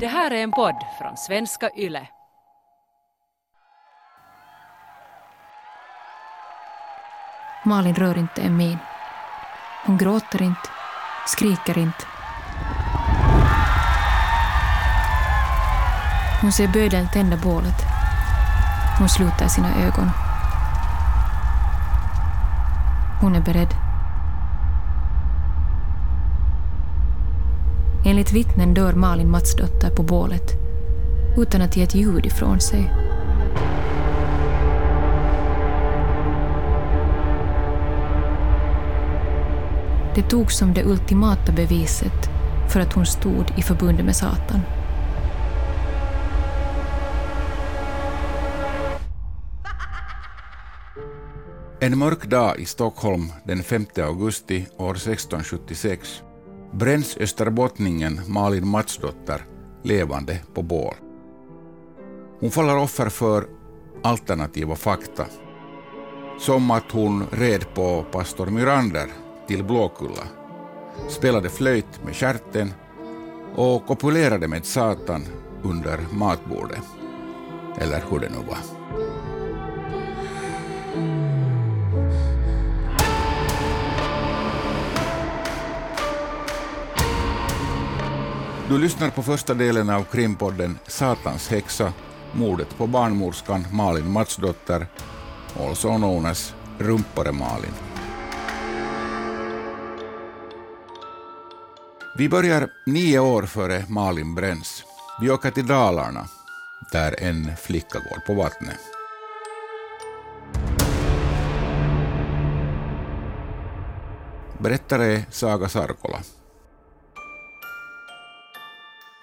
Det här är en podd från svenska YLE. Malin rör inte en min. Hon gråter inte, skriker inte. Hon ser bödeln tända bålet. Hon sluter sina ögon. Hon är beredd. Enligt vittnen dör Malin Matsdotter på bålet utan att ge ett ljud ifrån sig. Det togs som det ultimata beviset för att hon stod i förbund med Satan. En mörk dag i Stockholm den 5 augusti år 1676 bränns österbottningen Malin Matsdotter levande på bål. Hon faller offer för alternativa fakta, som att hon red på pastor Myrander till Blåkulla, spelade flöjt med kärten och kopulerade med Satan under matbordet. Eller hur det nu var. Du lyssnar på första delen av krimpodden Satans häxa, mordet på barnmorskan Malin Matsdotter, also known as Rumpare Malin. Vi börjar nio år före Malin bränns. Vi åker till Dalarna, där en flicka går på vattnet. Berättare är Saga Sarkola.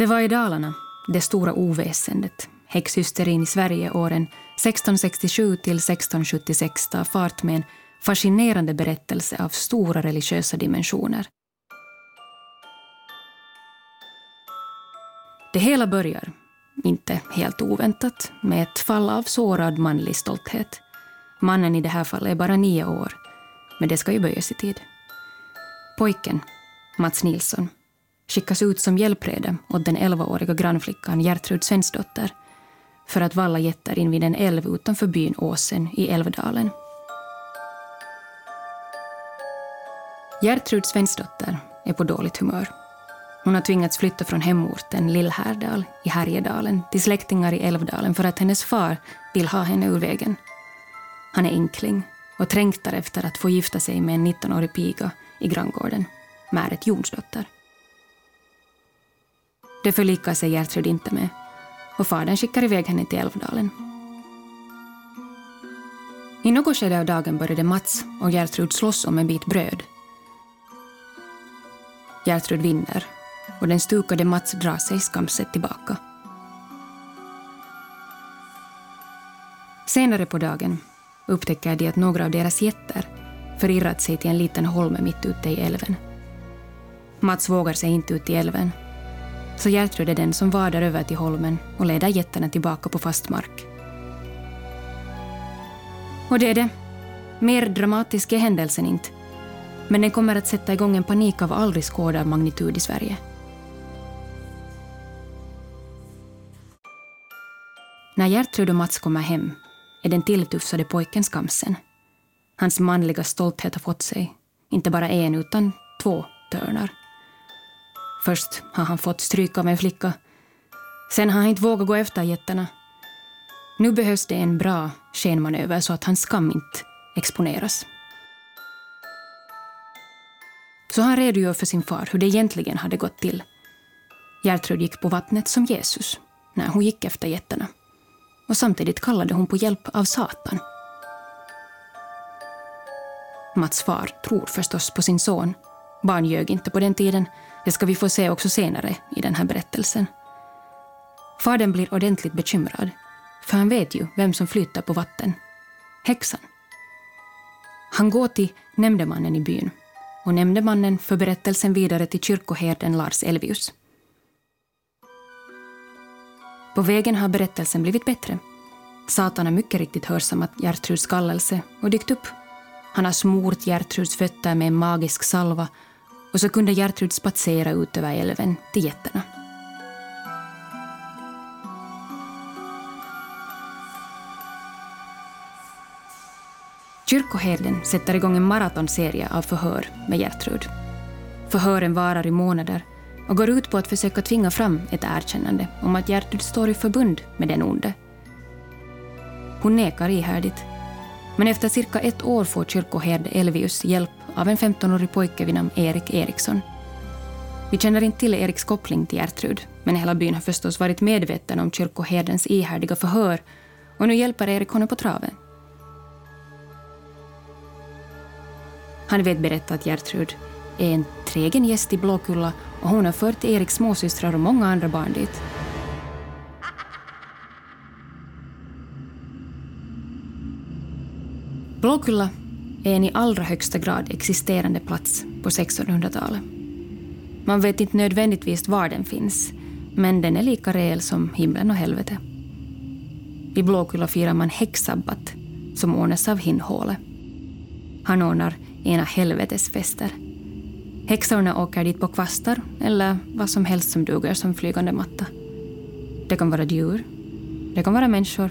Det var i Dalarna, det stora oväsendet, häxhysterin i Sverige åren 1667 till 1676 tar fart med en fascinerande berättelse av stora religiösa dimensioner. Det hela börjar, inte helt oväntat, med ett fall av sårad manlig stolthet. Mannen i det här fallet är bara nio år, men det ska ju böjas i tid. Pojken, Mats Nilsson, skickas ut som hjälprede åt den 11-åriga grannflickan Gertrud Svensdotter för att valla getter invid en älv utanför byn Åsen i Älvdalen. Gertrud Svensdotter är på dåligt humör. Hon har tvingats flytta från hemorten Lillhärdal i Härjedalen till släktingar i Älvdalen för att hennes far vill ha henne ur vägen. Han är enkling och trängtar efter att få gifta sig med en 19-årig piga i granngården, Märet Jonsdotter. Det förlikar sig Gertrud inte med och fadern skickar iväg henne till Älvdalen. I något skede av dagen började Mats och Gertrud slåss om en bit bröd. Gertrud vinner och den stukade Mats drar sig skamset tillbaka. Senare på dagen upptäcker de att några av deras getter förirrat sig till en liten holme mitt ute i älven. Mats vågar sig inte ut i älven så Gertrud är den som vadar över till holmen och leder getterna tillbaka på fast mark. Och det är det. Mer dramatisk är händelsen inte. Men den kommer att sätta igång en panik av aldrig skådad magnitud i Sverige. När Gertrud och Mats kommer hem är den tilltufsade pojken skamsen. Hans manliga stolthet har fått sig, inte bara en utan två törnar. Först har han fått stryk av en flicka. Sen har han inte vågat gå efter jättarna. Nu behövs det en bra skenmanöver så att hans skam inte exponeras. Så han redogör för sin far hur det egentligen hade gått till. Gertrud gick på vattnet som Jesus när hon gick efter jättarna. Och samtidigt kallade hon på hjälp av Satan. Mats far tror förstås på sin son. Barn ljög inte på den tiden det ska vi få se också senare i den här berättelsen. Fadern blir ordentligt bekymrad, för han vet ju vem som flyter på vatten. Häxan. Han går till nämndemannen i byn och nämndemannen för berättelsen vidare till kyrkoherden Lars Elvius. På vägen har berättelsen blivit bättre. Satan har mycket riktigt hörsammat Gertruds kallelse och dykt upp. Han har smort Gertruds fötter med en magisk salva och så kunde Gertrud spatsera ut över älven till getterna. Kyrkoherden sätter igång en maratonserie av förhör med Gertrud. Förhören varar i månader och går ut på att försöka tvinga fram ett erkännande om att Gertrud står i förbund med den onde. Hon nekar ihärdigt. Men efter cirka ett år får kyrkoherde Elvius hjälp av en 15-årig pojke vid namn Erik Eriksson. Vi känner inte till Eriks koppling till Gertrud, men hela byn har förstås varit medveten om kyrkoherdens ihärdiga förhör och nu hjälper Erik honom på traven. Han vet berätta att Gertrud är en trägen gäst i Blåkulla och hon har fört Eriks småsystrar och många andra barn dit. Blåkulla är en i allra högsta grad existerande plats på 1600-talet. Man vet inte nödvändigtvis var den finns, men den är lika reell som himlen och helvete. I Blåkulla firar man häxsabbat, som ordnas av Hinnhåle. Han ordnar ena helvetesfester. Häxorna åker dit på kvastar eller vad som helst som duger som flygande matta. Det kan vara djur, det kan vara människor.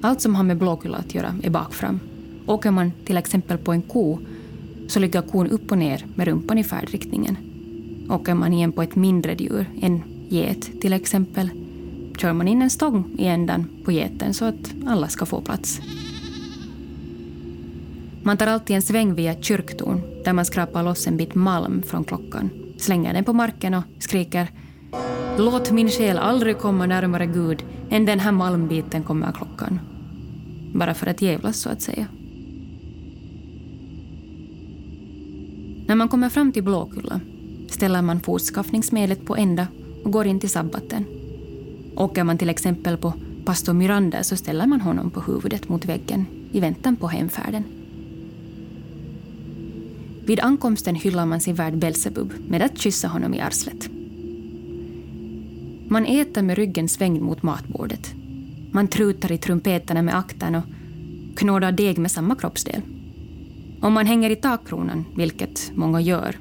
Allt som har med Blåkulla att göra är bakfram. Åker man till exempel på en ko så ligger kon upp och ner med rumpan i färdriktningen. Åker man igen på ett mindre djur, en get till exempel, kör man in en stång i ändan på geten så att alla ska få plats. Man tar alltid en sväng via kyrktorn där man skrapar loss en bit malm från klockan, slänger den på marken och skriker Låt min själ aldrig komma närmare Gud än den här malmbiten kommer klockan. Bara för att jävlas så att säga. När man kommer fram till Blåkulla ställer man fortskaffningsmedlet på ända och går in till sabbaten. Åker man till exempel på pastor Miranda så ställer man honom på huvudet mot väggen i väntan på hemfärden. Vid ankomsten hyllar man sin värd Belsebub med att kyssa honom i arslet. Man äter med ryggen svängd mot matbordet. Man trutar i trumpeterna med akten och knådar deg med samma kroppsdel. Om man hänger i takkronan, vilket många gör,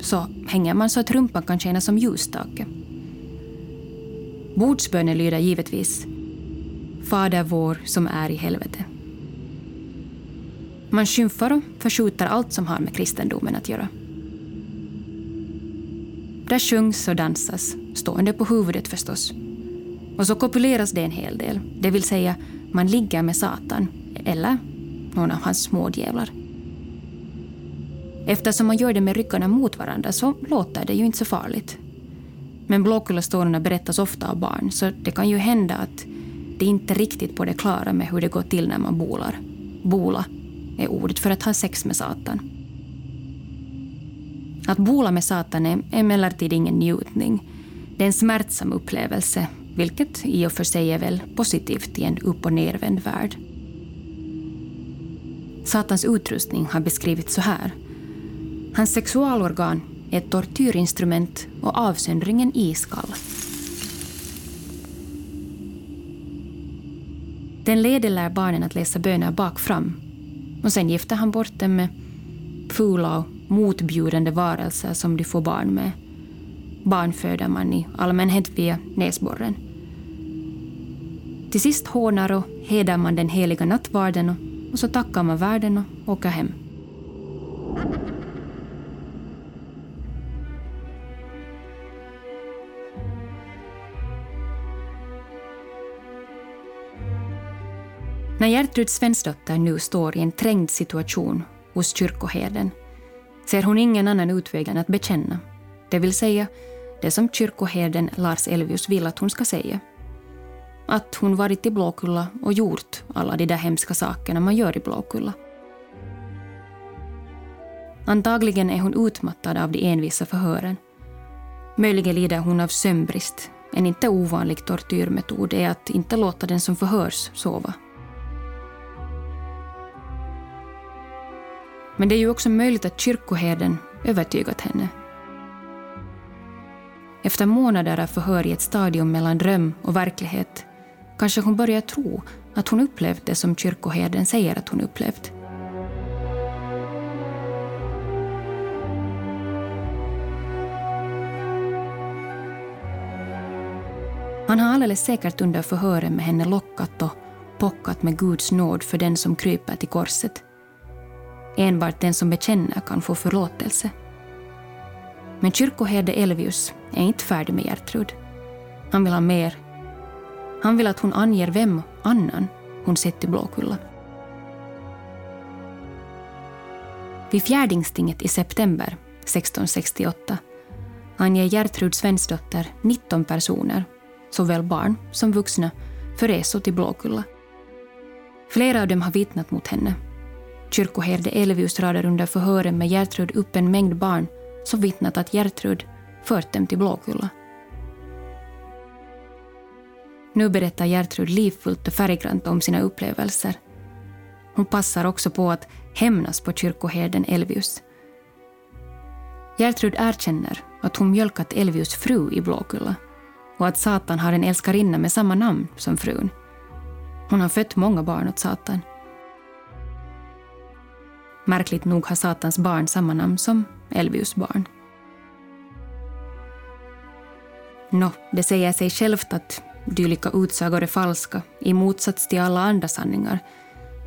så hänger man så att rumpan kan tjäna som ljusstake. Bordsbönen lyder givetvis Fader vår som är i helvete. Man skymfar och förskjuter allt som har med kristendomen att göra. Där sjungs och dansas, stående på huvudet förstås. Och så kopuleras det en hel del, det vill säga man ligger med Satan, eller någon av hans smådjävlar. Eftersom man gör det med ryggarna mot varandra så låter det ju inte så farligt. Men Blåkullastolarna berättas ofta av barn, så det kan ju hända att det inte är riktigt på det klara med hur det går till när man bolar. Bola är ordet för att ha sex med Satan. Att bola med Satan är emellertid ingen njutning. Det är en smärtsam upplevelse, vilket i och för sig är väl positivt i en upp och nervänd värld. Satans utrustning har beskrivits så här. Hans sexualorgan är ett tortyrinstrument och avsöndringen iskall. Den lede lär barnen att läsa böner bakfram och sen gifter han bort dem med fula och motbjudande varelser som de får barn med. Barn föder man i allmänhet via näsborren. Till sist hånar och hedar man den heliga nattvarden och, och så tackar man världen och åker hem. När Gertrud Svensdotter nu står i en trängd situation hos kyrkoherden ser hon ingen annan utväg än att bekänna, det vill säga det som kyrkoherden Lars Elvius vill att hon ska säga. Att hon varit i Blåkulla och gjort alla de där hemska sakerna man gör i Blåkulla. Antagligen är hon utmattad av de envisa förhören. Möjligen lider hon av sömnbrist. En inte ovanlig tortyrmetod är att inte låta den som förhörs sova. Men det är ju också möjligt att kyrkoherden övertygat henne. Efter månader av förhör i ett stadium mellan dröm och verklighet kanske hon börjar tro att hon upplevt det som kyrkoherden säger att hon upplevt. Han har alldeles säkert under förhören med henne lockat och pockat med Guds nåd för den som kryper till korset. Enbart den som bekänner kan få förlåtelse. Men kyrkoherde Elvius är inte färdig med Gertrud. Han vill ha mer. Han vill att hon anger vem annan hon sett i Blåkulla. Vid fjärdingstinget i september 1668 anger Gertrud Svensdotter 19 personer, såväl barn som vuxna, för resor till Blåkulla. Flera av dem har vittnat mot henne. Kyrkoherde Elvius radar under förhören med Gertrud upp en mängd barn som vittnat att Gertrud fört dem till Blåkulla. Nu berättar Gertrud livfullt och färggrant om sina upplevelser. Hon passar också på att hämnas på kyrkoherden Elvius. Gertrud erkänner att hon mjölkat Elvius fru i Blåkulla och att Satan har en älskarinna med samma namn som frun. Hon har fött många barn åt Satan. Märkligt nog har Satans barn samma namn som Elvius barn. Nå, det säger sig självt att dylika utsagor är falska i motsats till alla andra sanningar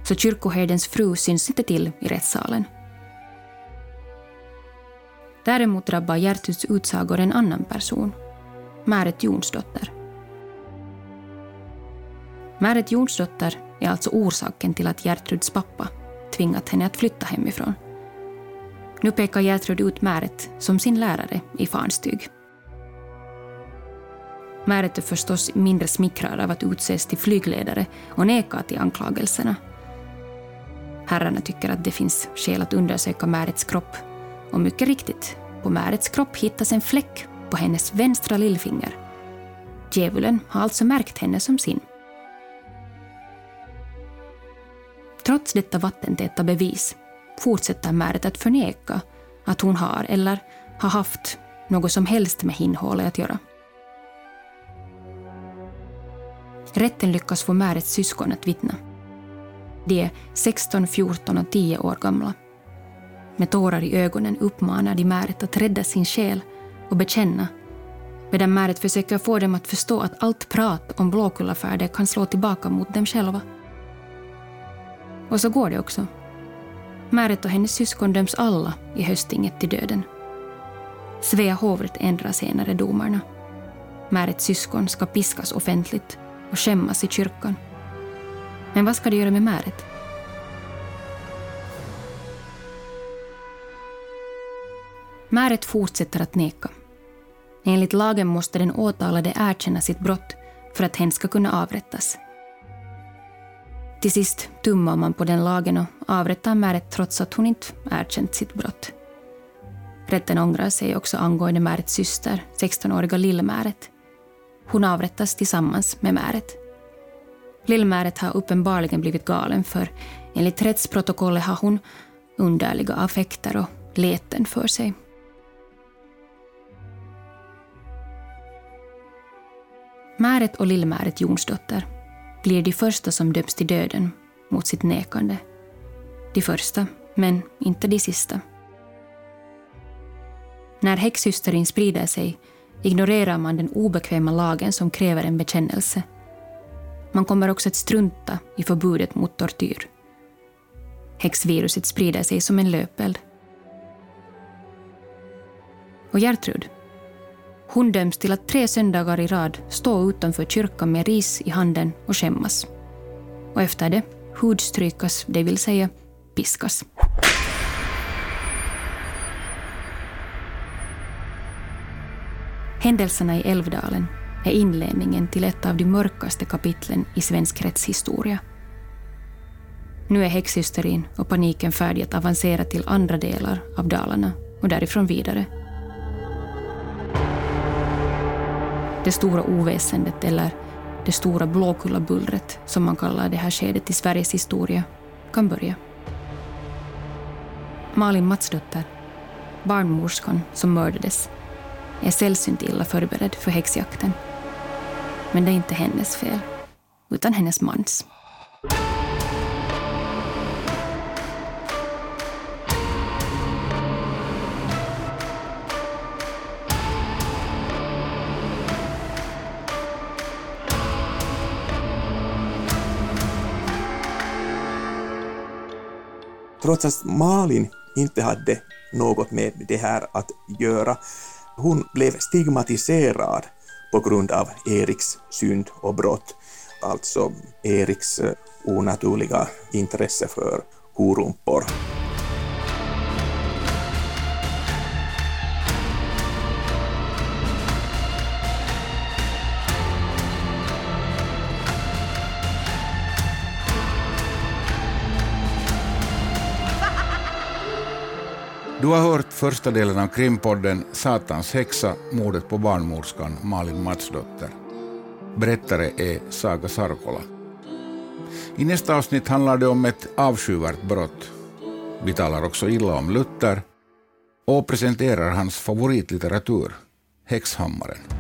så kyrkoherdens fru syns inte till i rättssalen. Däremot drabbar Gertruds utsagor en annan person, Märet Jonsdotter. Märet Jonsdotter är alltså orsaken till att Gertruds pappa tvingat henne att flytta hemifrån. Nu pekar Gertrud ut Märet som sin lärare i Fanstyg. Märet är förstås mindre smickrad av att utses till flygledare och nekar till anklagelserna. Herrarna tycker att det finns skäl att undersöka Märets kropp. Och mycket riktigt, på Märets kropp hittas en fläck på hennes vänstra lillfinger. Djävulen har alltså märkt henne som sin. Trots detta vattentäta bevis fortsätter Märet att förneka att hon har eller har haft något som helst med hinnhålet att göra. Rätten lyckas få Märets syskon att vittna. De är 16, 14 och 10 år gamla. Med tårar i ögonen uppmanar de Märet att rädda sin själ och bekänna medan Märet försöker få dem att förstå att allt prat om Blåkullafärder kan slå tillbaka mot dem själva. Och så går det också. Märet och hennes syskon döms alla i höstinget till döden. Svea hovrätt ändrar senare domarna. Märets syskon ska piskas offentligt och skämmas i kyrkan. Men vad ska de göra med Märet? Märet fortsätter att neka. Enligt lagen måste den åtalade erkänna sitt brott för att hen ska kunna avrättas. Till sist tummar man på den lagen och avrättar Märet trots att hon inte erkänt sitt brott. Rätten ångrar sig också angående Märets syster, 16-åriga Lill-Märet. Hon avrättas tillsammans med Märet. Lill-Märet har uppenbarligen blivit galen för enligt rättsprotokollet har hon underliga affekter och leten för sig. Märet och Lill-Märet Jonsdotter blir de första som döms till döden mot sitt nekande. De första, men inte de sista. När häxhysterin sprider sig ignorerar man den obekväma lagen som kräver en bekännelse. Man kommer också att strunta i förbudet mot tortyr. Häxviruset sprider sig som en löpeld. Och Gertrud? Hon döms till att tre söndagar i rad stå utanför kyrkan med ris i handen och skämmas. Och efter det hudstrykas, det vill säga piskas. Händelserna i Älvdalen är inledningen till ett av de mörkaste kapitlen i svensk rättshistoria. Nu är häxhysterin och paniken färdig att avancera till andra delar av Dalarna och därifrån vidare. Det stora oväsendet, eller det stora Blåkullabullret, som man kallar det här skedet i Sveriges historia, kan börja. Malin Matsdotter, barnmorskan som mördades, är sällsynt illa förberedd för häxjakten. Men det är inte hennes fel, utan hennes mans. Trots att Malin inte hade något med det här att göra. Hon blev stigmatiserad på grund av Eriks synd och brott, alltså Eriks eh, onaturliga intresse för korumpor. Har hört första delen av krimpodden Satans häxa, mordet på barnmorskan Malin Matsdotter. Berättare är Saga Sarkola. I nästa avsnitt handlar det om ett avskyvärt brott. Vi talar också illa om Luther och presenterar hans favoritlitteratur, Häxhammaren.